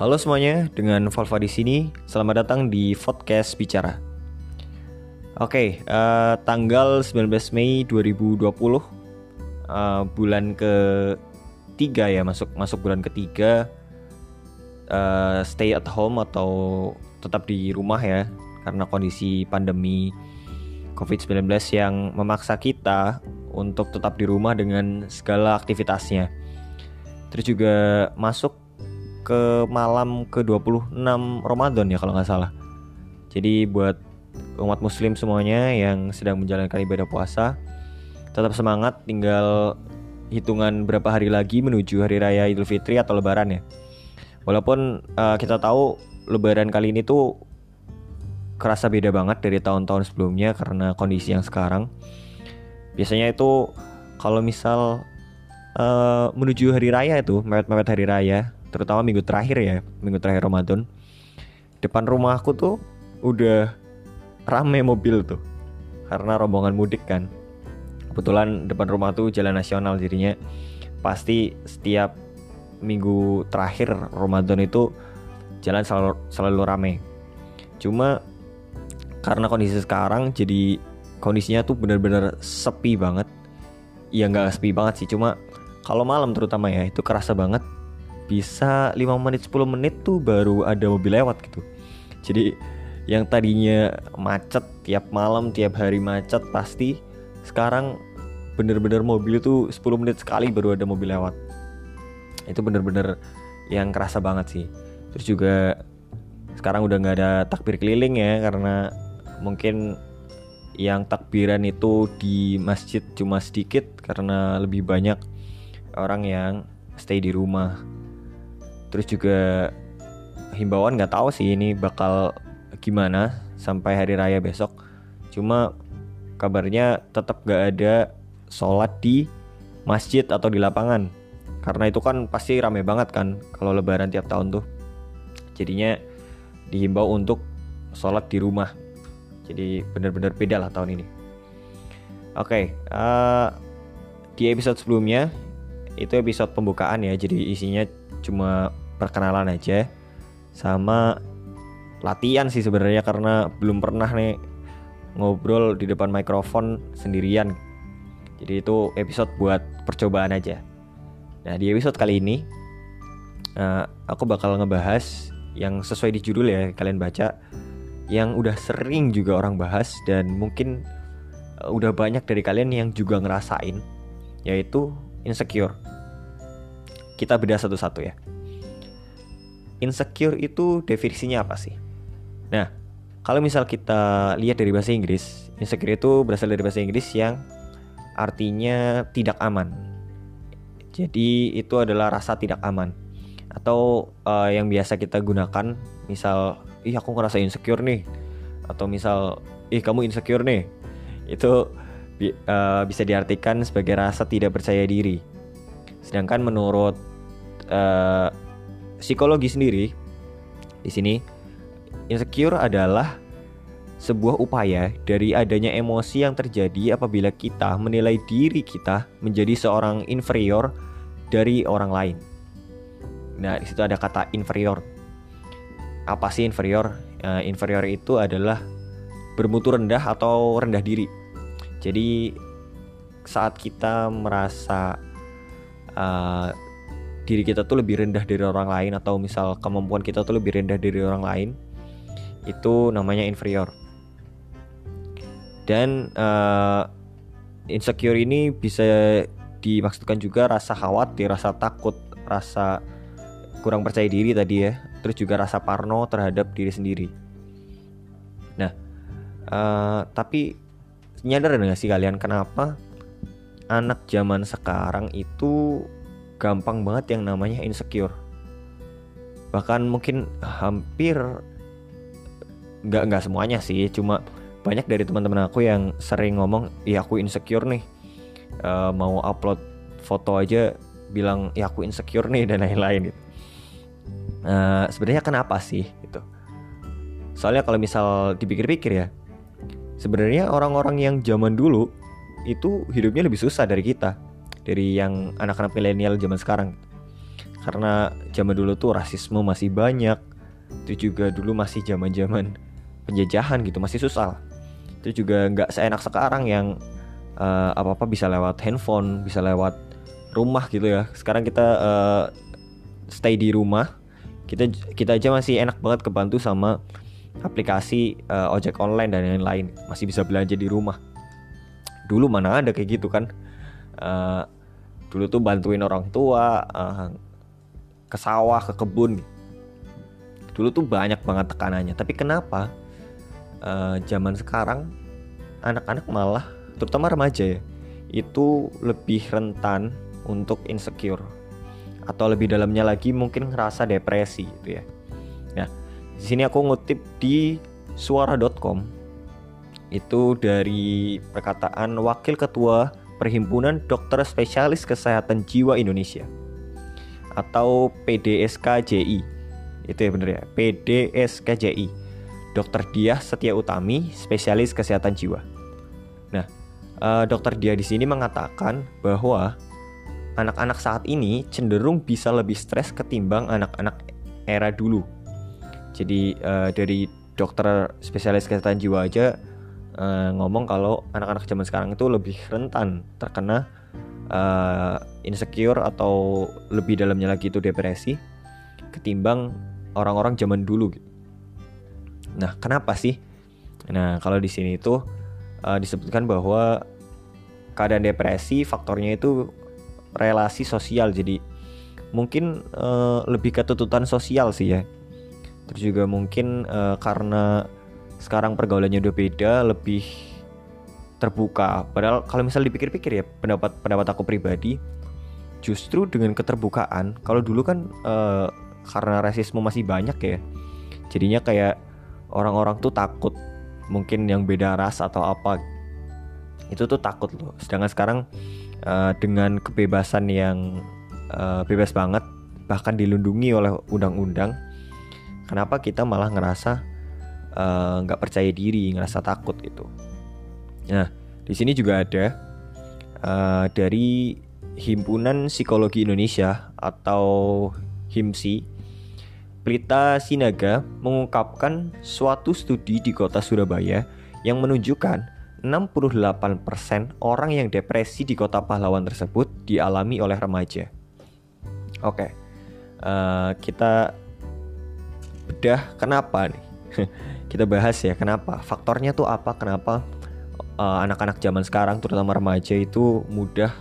Halo semuanya, dengan Volva di sini. Selamat datang di podcast Bicara. Oke, uh, tanggal 19 Mei 2020, uh, eh, bulan ketiga ya, masuk masuk bulan ketiga. Uh, stay at home atau tetap di rumah ya, karena kondisi pandemi COVID-19 yang memaksa kita untuk tetap di rumah dengan segala aktivitasnya. Terus juga masuk ke malam ke-26 Ramadan ya kalau nggak salah. Jadi buat umat muslim semuanya yang sedang menjalankan ibadah puasa tetap semangat tinggal hitungan berapa hari lagi menuju hari raya Idul Fitri atau lebaran ya. Walaupun uh, kita tahu lebaran kali ini tuh kerasa beda banget dari tahun-tahun sebelumnya karena kondisi yang sekarang. Biasanya itu kalau misal uh, menuju hari raya itu mepet-mepet hari raya terutama minggu terakhir ya minggu terakhir Ramadan. Depan rumahku tuh udah rame mobil tuh karena rombongan mudik kan. Kebetulan depan rumah tuh jalan nasional jadinya. Pasti setiap minggu terakhir Ramadan itu jalan selalu, selalu rame. Cuma karena kondisi sekarang jadi kondisinya tuh bener-bener sepi banget. Ya nggak sepi banget sih cuma kalau malam terutama ya itu kerasa banget bisa 5 menit 10 menit tuh baru ada mobil lewat gitu. Jadi yang tadinya macet tiap malam tiap hari macet pasti sekarang bener-bener mobil itu 10 menit sekali baru ada mobil lewat. Itu bener-bener yang kerasa banget sih. Terus juga sekarang udah nggak ada takbir keliling ya karena mungkin yang takbiran itu di masjid cuma sedikit karena lebih banyak orang yang stay di rumah terus juga himbauan nggak tahu sih ini bakal gimana sampai hari raya besok. Cuma kabarnya tetap gak ada sholat di masjid atau di lapangan. Karena itu kan pasti rame banget kan kalau lebaran tiap tahun tuh. Jadinya dihimbau untuk sholat di rumah. Jadi benar-benar beda lah tahun ini. Oke okay, uh, eh, di episode sebelumnya itu episode pembukaan ya. Jadi isinya cuma perkenalan aja. Sama latihan sih sebenarnya karena belum pernah nih ngobrol di depan mikrofon sendirian. Jadi itu episode buat percobaan aja. Nah di episode kali ini uh, aku bakal ngebahas yang sesuai di judul ya kalian baca yang udah sering juga orang bahas dan mungkin uh, udah banyak dari kalian yang juga ngerasain yaitu insecure kita beda satu-satu ya. Insecure itu definisinya apa sih? Nah, kalau misal kita lihat dari bahasa Inggris, insecure itu berasal dari bahasa Inggris yang artinya tidak aman. Jadi itu adalah rasa tidak aman atau uh, yang biasa kita gunakan, misal, ih aku ngerasa insecure nih, atau misal, ih kamu insecure nih, itu uh, bisa diartikan sebagai rasa tidak percaya diri. Sedangkan menurut uh, psikologi sendiri di sini insecure adalah sebuah upaya dari adanya emosi yang terjadi apabila kita menilai diri kita menjadi seorang inferior dari orang lain. Nah, di situ ada kata inferior. Apa sih inferior? Uh, inferior itu adalah bermutu rendah atau rendah diri. Jadi saat kita merasa uh, diri kita tuh lebih rendah dari orang lain atau misal kemampuan kita tuh lebih rendah dari orang lain itu namanya inferior. Dan uh, insecure ini bisa dimaksudkan juga rasa khawatir rasa takut rasa kurang percaya diri tadi ya terus juga rasa parno terhadap diri sendiri. Nah uh, tapi nyadar nggak sih kalian kenapa anak zaman sekarang itu gampang banget yang namanya insecure. Bahkan mungkin hampir nggak nggak semuanya sih cuma banyak dari teman-teman aku yang sering ngomong ya aku insecure nih. Uh, mau upload foto aja bilang ya aku insecure nih dan lain-lain gitu. Uh, sebenarnya kenapa sih gitu? Soalnya kalau misal dipikir-pikir ya sebenarnya orang-orang yang zaman dulu itu hidupnya lebih susah dari kita dari yang anak-anak milenial zaman sekarang. karena zaman dulu tuh rasisme masih banyak itu juga dulu masih zaman zaman penjajahan gitu masih susah. Itu juga nggak seenak sekarang yang uh, apa apa bisa lewat handphone bisa lewat rumah gitu ya. Sekarang kita uh, stay di rumah kita kita aja masih enak banget kebantu sama aplikasi uh, ojek online dan lain-lain. Masih bisa belanja di rumah. Dulu mana ada kayak gitu kan uh, dulu tuh bantuin orang tua uh, ke sawah ke kebun. Dulu tuh banyak banget tekanannya. Tapi kenapa uh, zaman sekarang anak-anak malah terutama remaja ya itu lebih rentan untuk insecure. Atau lebih dalamnya lagi mungkin ngerasa depresi gitu ya. Nah, di sini aku ngutip di suara.com itu dari perkataan Wakil Ketua Perhimpunan Dokter Spesialis Kesehatan Jiwa Indonesia atau PDSKJI. Itu ya bener ya, PDSKJI. Dokter Diah Setia Utami, spesialis kesehatan jiwa. Nah, uh, Dokter Diah di sini mengatakan bahwa anak-anak saat ini cenderung bisa lebih stres ketimbang anak-anak era dulu. Jadi uh, dari dokter spesialis kesehatan jiwa aja uh, ngomong kalau anak-anak zaman sekarang itu lebih rentan terkena uh, insecure atau lebih dalamnya lagi itu depresi ketimbang orang-orang zaman dulu. Nah, kenapa sih? Nah, kalau di sini itu uh, disebutkan bahwa keadaan depresi faktornya itu relasi sosial jadi mungkin uh, lebih ke tuntutan sosial sih ya terus juga mungkin uh, karena sekarang pergaulannya udah beda lebih terbuka. Padahal kalau misal dipikir-pikir ya pendapat pendapat aku pribadi justru dengan keterbukaan kalau dulu kan uh, karena rasisme masih banyak ya jadinya kayak orang-orang tuh takut mungkin yang beda ras atau apa. Itu tuh takut loh. Sedangkan sekarang uh, dengan kebebasan yang uh, bebas banget bahkan dilindungi oleh undang-undang kenapa kita malah ngerasa nggak uh, percaya diri ngerasa takut gitu nah di sini juga ada uh, dari himpunan psikologi Indonesia atau HIMSI Pelita Sinaga mengungkapkan suatu studi di kota Surabaya yang menunjukkan 68% orang yang depresi di kota pahlawan tersebut dialami oleh remaja. Oke, uh, kita bedah kenapa nih? kita bahas ya kenapa? Faktornya tuh apa? Kenapa eh, anak-anak uh, zaman sekarang, terutama remaja itu mudah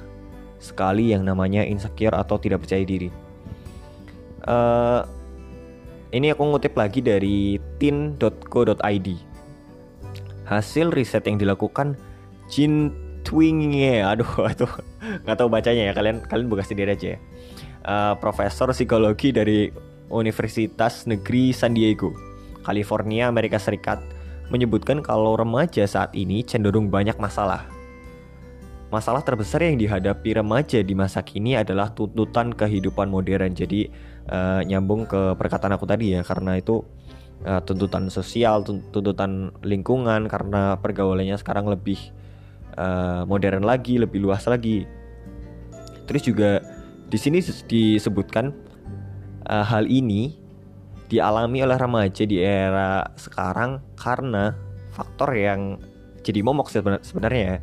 sekali yang namanya insecure atau tidak percaya diri. Uh, ini aku ngutip lagi dari tin.co.id hasil riset yang dilakukan Jin Twingye aduh itu nggak tahu bacanya ya kalian kalian buka sendiri aja ya uh, profesor psikologi dari Universitas Negeri San Diego California Amerika Serikat menyebutkan kalau remaja saat ini cenderung banyak masalah Masalah terbesar yang dihadapi remaja di masa kini adalah tuntutan kehidupan modern. Jadi uh, nyambung ke perkataan aku tadi ya, karena itu uh, tuntutan sosial, tuntutan lingkungan karena pergaulannya sekarang lebih uh, modern lagi, lebih luas lagi. Terus juga di sini disebutkan uh, hal ini dialami oleh remaja di era sekarang karena faktor yang jadi momok sebenarnya ya.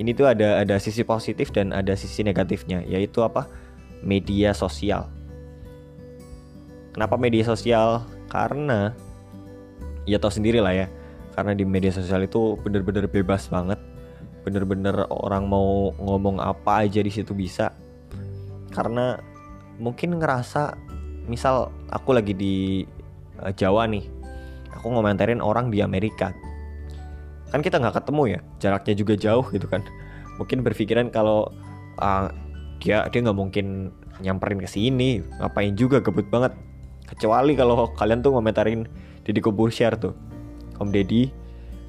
Ini tuh ada ada sisi positif dan ada sisi negatifnya, yaitu apa? Media sosial. Kenapa media sosial? karena ya tau sendiri lah ya karena di media sosial itu bener-bener bebas banget bener-bener orang mau ngomong apa aja di situ bisa karena mungkin ngerasa misal aku lagi di uh, Jawa nih aku ngomentarin orang di Amerika. Kan kita nggak ketemu ya jaraknya juga jauh gitu kan. Mungkin berpikiran kalau uh, dia dia nggak mungkin nyamperin ke sini ngapain juga gebut banget. Kecuali kalau kalian tuh ngomentarin Deddy share tuh Om Deddy.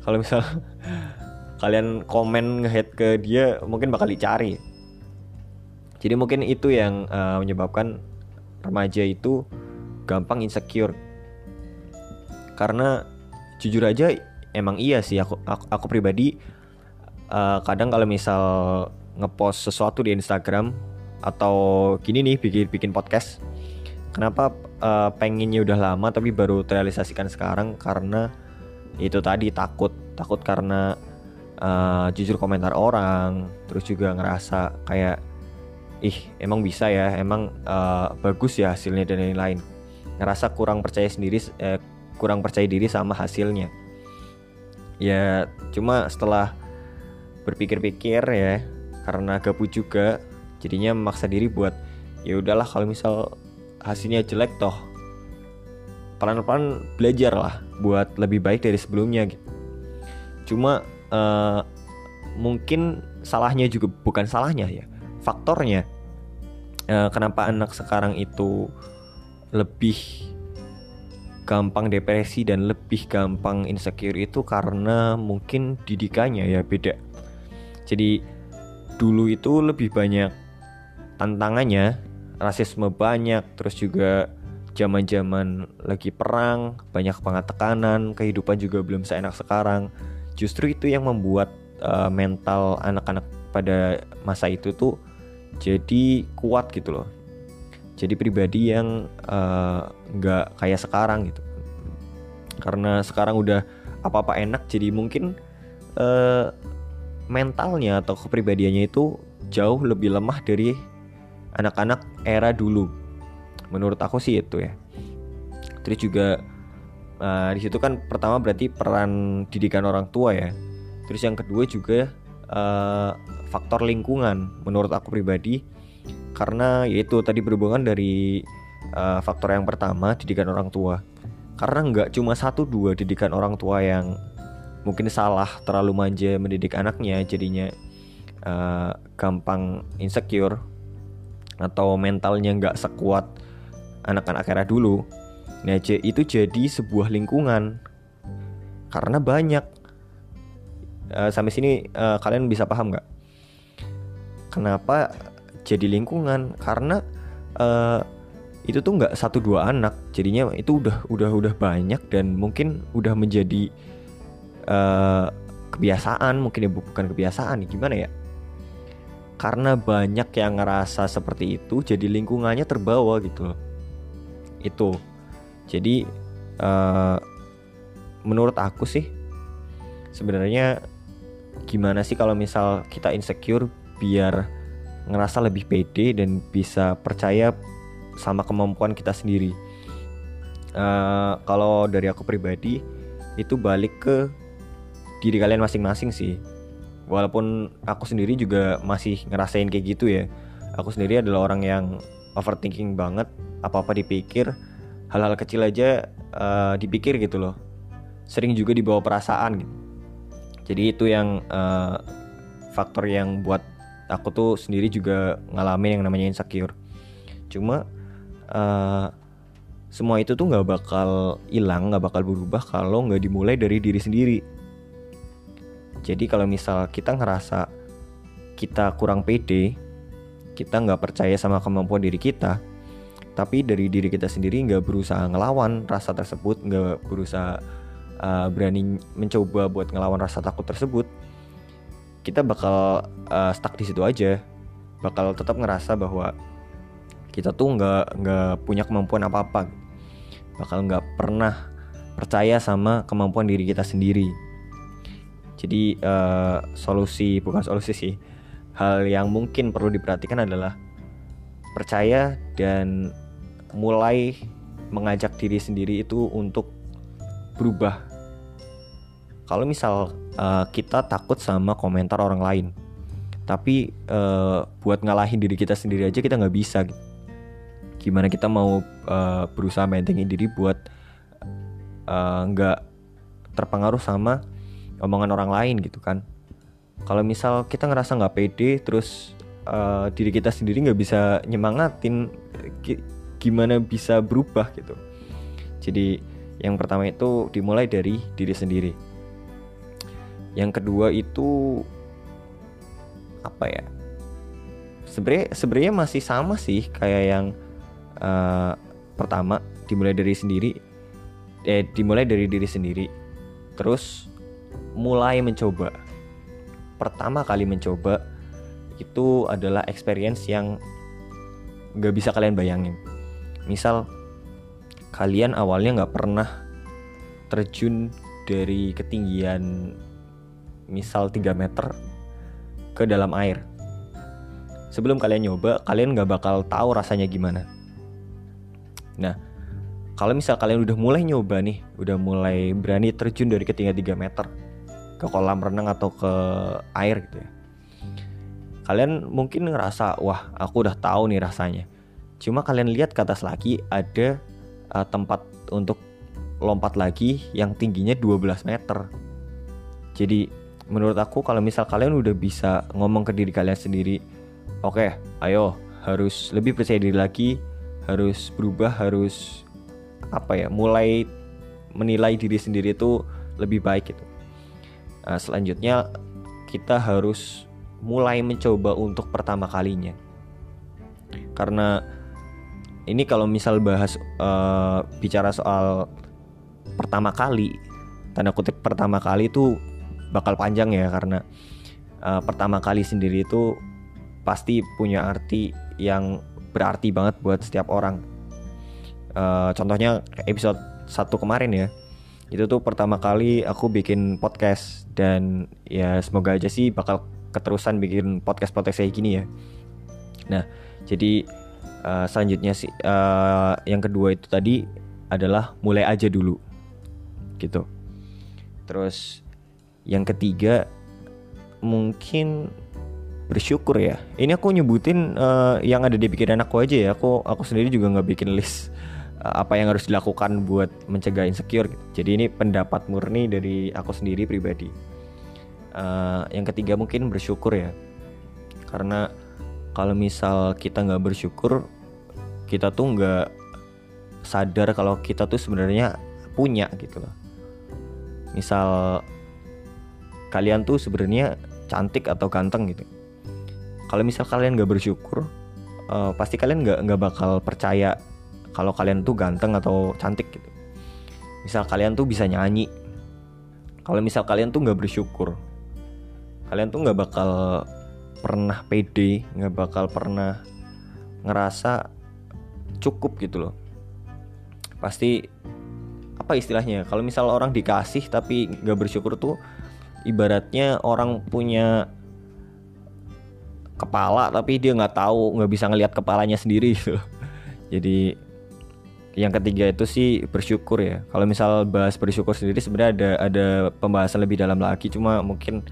Kalau misal kalian komen ngehead ke dia mungkin bakal dicari. Jadi mungkin itu yang uh, menyebabkan remaja itu gampang insecure. Karena jujur aja emang iya sih aku aku, aku pribadi uh, kadang kalau misal ngepost sesuatu di Instagram atau gini nih bikin bikin podcast kenapa uh, pengennya udah lama tapi baru terrealisasikan sekarang? Karena itu tadi takut. Takut karena uh, jujur komentar orang terus juga ngerasa kayak ih emang bisa ya emang uh, bagus ya hasilnya dan lain-lain ngerasa kurang percaya sendiri eh, kurang percaya diri sama hasilnya ya cuma setelah berpikir-pikir ya karena gabut juga jadinya memaksa diri buat ya udahlah kalau misal hasilnya jelek toh pelan-pelan belajar lah buat lebih baik dari sebelumnya gitu. Cuma uh, mungkin salahnya juga bukan salahnya ya, faktornya uh, kenapa anak sekarang itu lebih gampang depresi dan lebih gampang insecure itu karena mungkin didikannya ya beda. Jadi dulu itu lebih banyak tantangannya, rasisme banyak, terus juga zaman-zaman lagi perang, banyak banget tekanan, kehidupan juga belum seenak sekarang. Justru itu yang membuat uh, mental anak-anak pada masa itu tuh jadi kuat gitu loh. Jadi pribadi yang eh, nggak uh, kayak sekarang gitu. Karena sekarang udah apa-apa enak, jadi mungkin uh, mentalnya atau kepribadiannya itu jauh lebih lemah dari anak-anak era dulu. Menurut aku sih itu ya. Terus juga uh, di situ kan pertama berarti peran didikan orang tua ya. Terus yang kedua juga uh, faktor lingkungan menurut aku pribadi. Karena yaitu tadi berhubungan dari uh, faktor yang pertama didikan orang tua. Karena nggak cuma satu dua didikan orang tua yang mungkin salah terlalu manja mendidik anaknya jadinya uh, gampang insecure atau mentalnya nggak sekuat anak-anak era dulu. Nah itu jadi sebuah lingkungan. Karena banyak uh, sampai sini uh, kalian bisa paham nggak? Kenapa jadi lingkungan? Karena uh, itu tuh nggak satu dua anak. Jadinya itu udah udah udah banyak dan mungkin udah menjadi uh, kebiasaan. Mungkin ya bukan kebiasaan gimana ya? Karena banyak yang ngerasa seperti itu jadi lingkungannya terbawa gitu itu. Jadi uh, menurut aku sih sebenarnya gimana sih kalau misal kita insecure biar ngerasa lebih pede dan bisa percaya sama kemampuan kita sendiri? Uh, kalau dari aku pribadi itu balik ke diri kalian masing-masing sih. Walaupun aku sendiri juga masih ngerasain kayak gitu ya. Aku sendiri adalah orang yang overthinking banget apa-apa dipikir hal-hal kecil aja uh, dipikir gitu loh. Sering juga dibawa perasaan gitu jadi itu yang uh, faktor yang buat aku tuh sendiri juga ngalamin yang namanya insecure. Cuma uh, semua itu tuh nggak bakal hilang nggak bakal berubah kalau nggak dimulai dari diri sendiri. Jadi kalau misal kita ngerasa kita kurang pede, kita nggak percaya sama kemampuan diri kita, tapi dari diri kita sendiri nggak berusaha ngelawan rasa tersebut, nggak berusaha uh, berani mencoba buat ngelawan rasa takut tersebut, kita bakal uh, stuck di situ aja, bakal tetap ngerasa bahwa kita tuh nggak nggak punya kemampuan apa apa, bakal nggak pernah percaya sama kemampuan diri kita sendiri jadi uh, solusi bukan solusi sih. Hal yang mungkin perlu diperhatikan adalah percaya dan mulai mengajak diri sendiri itu untuk berubah. Kalau misal uh, kita takut sama komentar orang lain, tapi uh, buat ngalahin diri kita sendiri aja kita nggak bisa. Gimana kita mau uh, berusaha maintaining diri buat nggak uh, terpengaruh sama omongan orang lain gitu kan. Kalau misal kita ngerasa nggak pede terus uh, diri kita sendiri nggak bisa nyemangatin gimana bisa berubah gitu. Jadi yang pertama itu dimulai dari diri sendiri yang kedua itu apa ya sebenarnya sebenarnya masih sama sih kayak yang uh, pertama dimulai dari sendiri eh dimulai dari diri sendiri terus mulai mencoba. Pertama kali mencoba itu adalah experience yang nggak bisa kalian bayangin misal kalian awalnya nggak pernah terjun dari ketinggian misal 3 meter ke dalam air. Sebelum kalian nyoba kalian nggak bakal tahu rasanya gimana. Nah kalau misal kalian udah mulai nyoba nih udah mulai berani terjun dari ketinggian 3 meter ke kolam renang atau ke air gitu ya kalian mungkin ngerasa wah aku udah tahu nih rasanya. Cuma kalian lihat ke atas lagi ada uh, tempat untuk lompat lagi yang tingginya 12 meter. Jadi menurut aku kalau misal kalian udah bisa ngomong ke diri kalian sendiri oke okay, ayo harus lebih percaya diri lagi harus berubah harus apa ya mulai menilai diri sendiri itu lebih baik gitu Nah, selanjutnya kita harus mulai mencoba untuk pertama kalinya. Karena ini kalau misal bahas uh, bicara soal pertama kali, tanda kutip pertama kali itu bakal panjang ya karena uh, pertama kali sendiri itu pasti punya arti yang berarti banget buat setiap orang. Uh, contohnya episode satu kemarin ya itu tuh pertama kali aku bikin podcast dan ya semoga aja sih bakal keterusan bikin podcast podcast kayak gini ya nah jadi uh, selanjutnya sih uh, yang kedua itu tadi adalah mulai aja dulu gitu terus yang ketiga mungkin bersyukur ya ini aku nyebutin uh, yang ada di pikiran aku aja ya aku aku sendiri juga nggak bikin list Eh, apa yang harus dilakukan buat mencegah insecure gitu. Jadi ini pendapat murni dari aku sendiri pribadi. Uh, yang ketiga mungkin bersyukur ya, karena kalau misal kita nggak bersyukur, kita tuh nggak sadar kalau kita tuh sebenarnya punya gitu loh. Misal kalian tuh sebenarnya cantik atau ganteng gitu. Kalau misal kalian nggak bersyukur, uh, pasti kalian nggak nggak bakal percaya kalau kalian tuh ganteng atau cantik gitu. Misal kalian tuh bisa nyanyi. Kalau misal kalian tuh nggak bersyukur kalian tuh nggak bakal pernah pede nggak bakal pernah ngerasa cukup gitu loh. Pasti apa istilahnya kalau misal orang dikasih tapi nggak bersyukur tuh ibaratnya orang punya kepala tapi dia nggak tahu nggak bisa ngelihat kepalanya sendiri gitu jadi yang ketiga itu sih bersyukur ya. Kalau misal bahas bersyukur sendiri sebenarnya ada ada pembahasan lebih dalam lagi cuma mungkin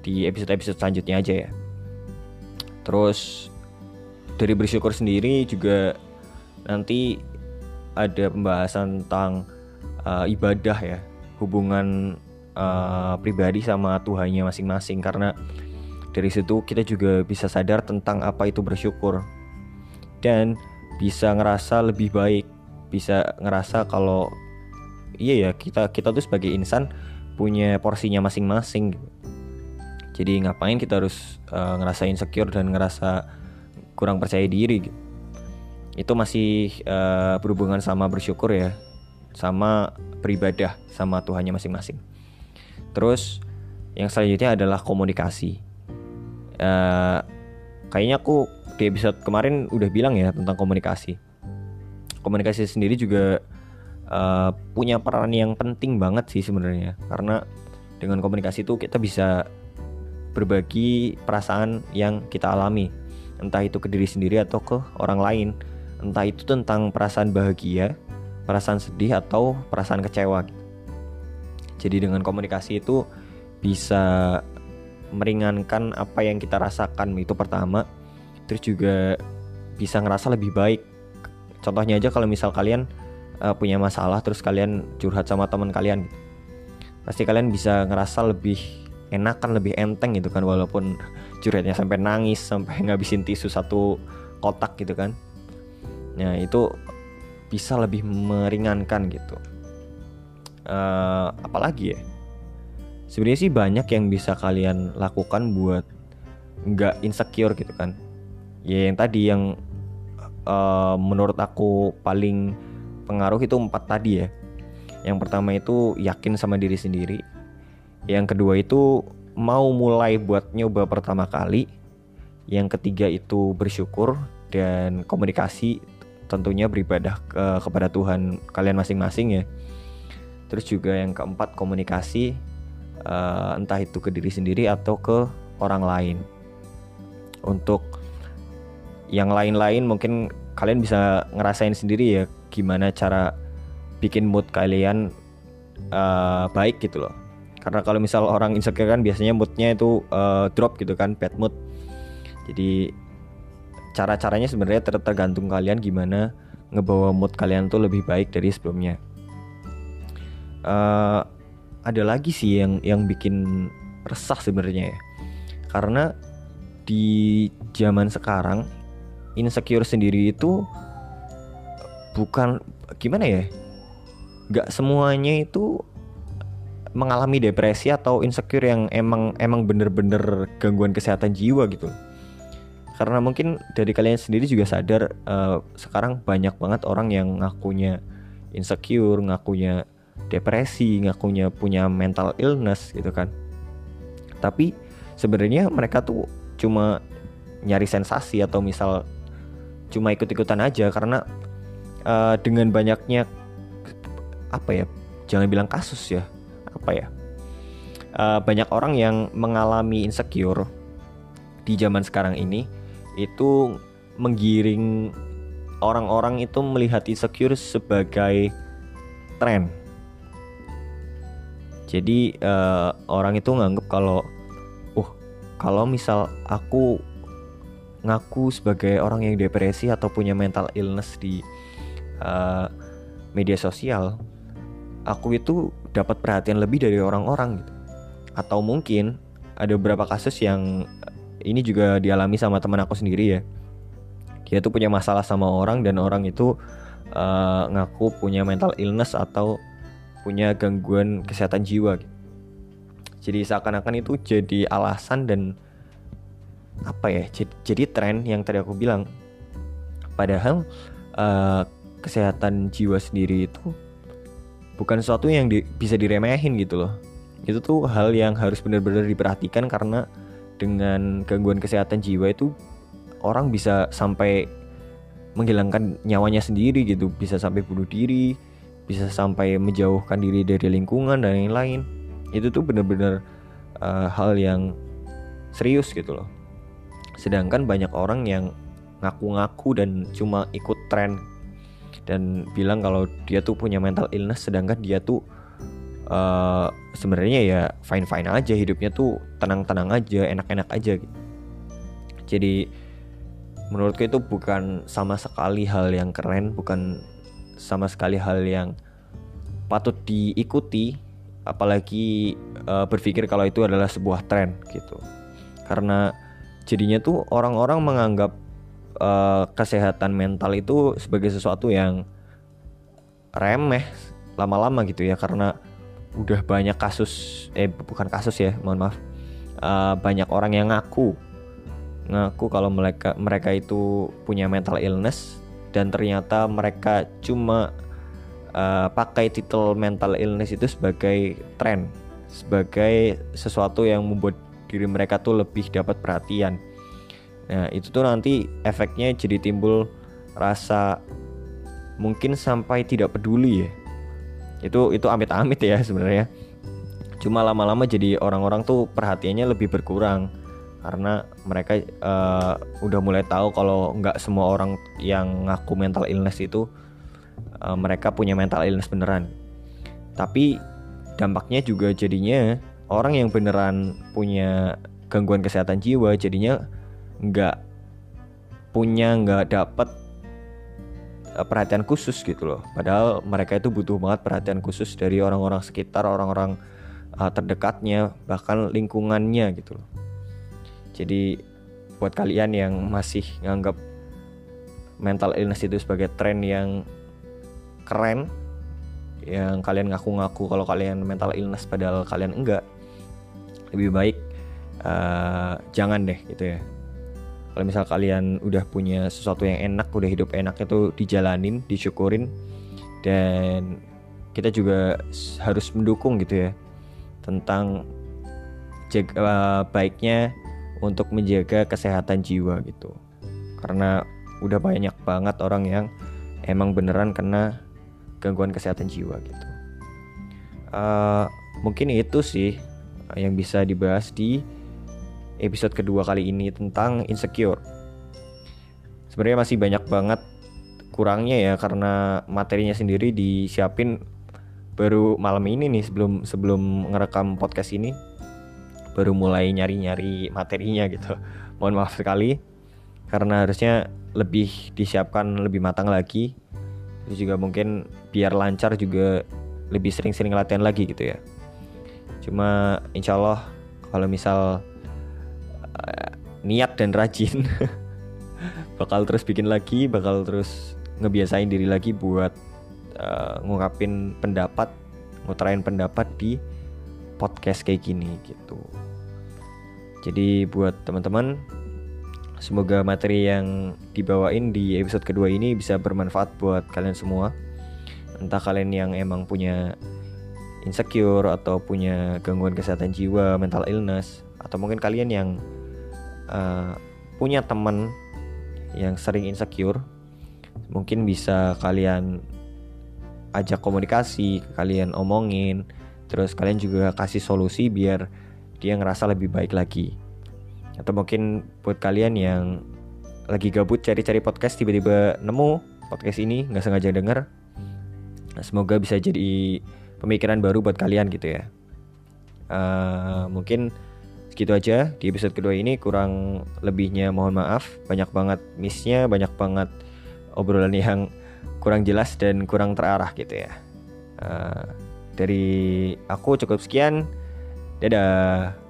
di episode-episode selanjutnya aja ya. Terus dari bersyukur sendiri juga nanti ada pembahasan tentang uh, ibadah ya, hubungan uh, pribadi sama Tuhannya masing-masing. Karena dari situ kita juga bisa sadar tentang apa itu bersyukur. Dan bisa ngerasa lebih baik. Bisa ngerasa kalau iya ya kita kita tuh sebagai insan punya porsinya masing-masing. Jadi ngapain kita harus uh, ngerasa insecure dan ngerasa kurang percaya diri? Itu masih uh, berhubungan sama bersyukur ya. Sama beribadah sama Tuhannya masing-masing terus yang selanjutnya adalah komunikasi. Uh, kayaknya aku di episode kemarin udah bilang ya tentang komunikasi. Komunikasi sendiri juga uh, punya peran yang penting banget sih sebenarnya. Karena dengan komunikasi itu kita bisa berbagi perasaan yang kita alami. Entah itu ke diri sendiri atau ke orang lain. Entah itu tentang perasaan bahagia perasaan sedih atau perasaan kecewa jadi dengan komunikasi itu bisa meringankan apa yang kita rasakan itu pertama. Terus juga bisa ngerasa lebih baik. Contohnya aja kalau misal kalian uh, punya masalah terus kalian curhat sama teman kalian pasti kalian bisa ngerasa lebih enakan lebih enteng gitu kan walaupun curhatnya sampai nangis sampai ngabisin tisu satu kotak gitu kan. Nah itu bisa lebih meringankan gitu uh, apalagi ya sebenarnya sih banyak yang bisa kalian lakukan buat nggak insecure gitu kan ya yang tadi yang uh, menurut aku paling pengaruh itu empat tadi ya. Yang pertama itu yakin sama diri sendiri. Yang kedua itu mau mulai buat nyoba pertama kali. Yang ketiga itu bersyukur dan komunikasi tentunya beribadah ke, kepada Tuhan kalian masing-masing ya terus juga yang keempat komunikasi uh, entah itu ke diri sendiri atau ke orang lain. Untuk yang lain-lain mungkin kalian bisa ngerasain sendiri ya gimana cara bikin mood kalian uh, baik gitu loh. Karena kalau misal orang insecure kan biasanya moodnya itu uh, drop gitu kan bad mood. Jadi cara-caranya sebenarnya ter tergantung kalian gimana ngebawa mood kalian tuh lebih baik dari sebelumnya uh, ada lagi sih yang yang bikin resah sebenarnya ya. Karena di zaman sekarang insecure sendiri itu bukan gimana ya? Nggak semuanya itu mengalami depresi atau insecure yang emang emang bener-bener gangguan kesehatan jiwa gitu. Karena mungkin dari kalian sendiri juga sadar uh, sekarang banyak banget orang yang ngakunya insecure ngakunya depresi, ngakunya punya mental illness gitu kan. Tapi sebenarnya mereka tuh cuma nyari sensasi atau misal cuma ikut-ikutan aja karena uh, dengan banyaknya apa ya? Jangan bilang kasus ya. Apa ya? Uh, banyak orang yang mengalami insecure di zaman sekarang ini itu menggiring orang-orang itu melihat insecure sebagai tren jadi uh, orang itu nganggep kalau uh kalau misal aku ngaku sebagai orang yang depresi atau punya mental illness di uh, media sosial aku itu dapat perhatian lebih dari orang-orang gitu. Atau mungkin ada beberapa kasus yang ini juga dialami sama teman aku sendiri ya. Dia tuh punya masalah sama orang dan orang itu uh, ngaku punya mental illness atau punya gangguan kesehatan jiwa jadi seakan-akan itu jadi alasan dan apa ya jadi, jadi tren yang tadi aku bilang. Padahal uh, kesehatan jiwa sendiri itu bukan sesuatu yang di, bisa diremehin gitu loh. Itu tuh hal yang harus benar-benar diperhatikan karena dengan gangguan kesehatan jiwa itu orang bisa sampai menghilangkan nyawanya sendiri gitu bisa sampai bunuh diri bisa sampai menjauhkan diri dari lingkungan dan lain-lain itu tuh bener-bener uh, hal yang serius gitu loh sedangkan banyak orang yang ngaku-ngaku dan cuma ikut tren dan bilang kalau dia tuh punya mental illness sedangkan dia tuh uh, sebenarnya ya fine fine aja hidupnya tuh tenang tenang aja enak enak aja gitu. jadi menurutku itu bukan sama sekali hal yang keren bukan sama sekali hal yang patut diikuti apalagi uh, berpikir kalau itu adalah sebuah tren gitu. Karena jadinya tuh orang-orang menganggap uh, kesehatan mental itu sebagai sesuatu yang remeh lama-lama gitu ya karena udah banyak kasus eh bukan kasus ya mohon maaf uh, banyak orang yang ngaku. Ngaku kalau mereka mereka itu punya mental illness dan ternyata mereka cuma uh, pakai titel mental illness itu sebagai tren, sebagai sesuatu yang membuat diri mereka tuh lebih dapat perhatian. Nah, itu tuh nanti efeknya jadi timbul rasa mungkin sampai tidak peduli ya. Itu itu amit-amit ya sebenarnya. Cuma lama-lama jadi orang-orang tuh perhatiannya lebih berkurang karena mereka uh, udah mulai tahu kalau nggak semua orang yang ngaku mental illness itu uh, mereka punya mental illness beneran. Tapi dampaknya juga jadinya orang yang beneran punya gangguan kesehatan jiwa jadinya nggak punya nggak dapat uh, perhatian khusus gitu loh. Padahal mereka itu butuh banget perhatian khusus dari orang-orang sekitar orang-orang terdekatnya bahkan lingkungannya gitu loh jadi buat kalian yang masih nganggap mental illness itu sebagai tren yang keren yang kalian ngaku-ngaku kalau kalian mental illness padahal kalian enggak lebih baik uh, jangan deh gitu ya. Kalau misal kalian udah punya sesuatu yang enak udah hidup enak itu dijalanin disyukurin dan kita juga harus mendukung gitu ya tentang jaga, uh, baiknya untuk menjaga kesehatan jiwa gitu. Karena udah banyak banget orang yang emang beneran kena gangguan kesehatan jiwa gitu. Uh, mungkin itu sih yang bisa dibahas di episode kedua kali ini tentang insecure. Sebenarnya masih banyak banget kurangnya ya karena materinya sendiri disiapin baru malam ini nih sebelum sebelum ngerekam podcast ini baru mulai nyari-nyari materinya gitu. Mohon maaf sekali karena harusnya lebih disiapkan lebih matang lagi. Itu juga mungkin biar lancar juga lebih sering-sering latihan lagi gitu ya. Cuma insya Allah kalau misal uh, niat dan rajin bakal terus bikin lagi bakal terus ngebiasain diri lagi buat uh, ngungkapin pendapat ngutarain pendapat di podcast kayak gini gitu jadi buat teman-teman semoga materi yang dibawain di episode kedua ini bisa bermanfaat buat kalian semua. Entah kalian yang emang punya insecure atau punya gangguan kesehatan jiwa mental illness atau mungkin kalian yang uh, punya teman yang sering insecure mungkin bisa kalian ajak komunikasi, kalian omongin, terus kalian juga kasih solusi biar dia ngerasa lebih baik lagi. Atau mungkin buat kalian yang lagi gabut cari-cari podcast tiba-tiba nemu podcast ini nggak sengaja denger, nah, semoga bisa jadi pemikiran baru buat kalian gitu ya. Uh, mungkin segitu aja di episode kedua ini kurang lebihnya mohon maaf banyak banget missnya banyak banget obrolan yang kurang jelas dan kurang terarah gitu ya. Uh, dari aku cukup sekian. Dadah.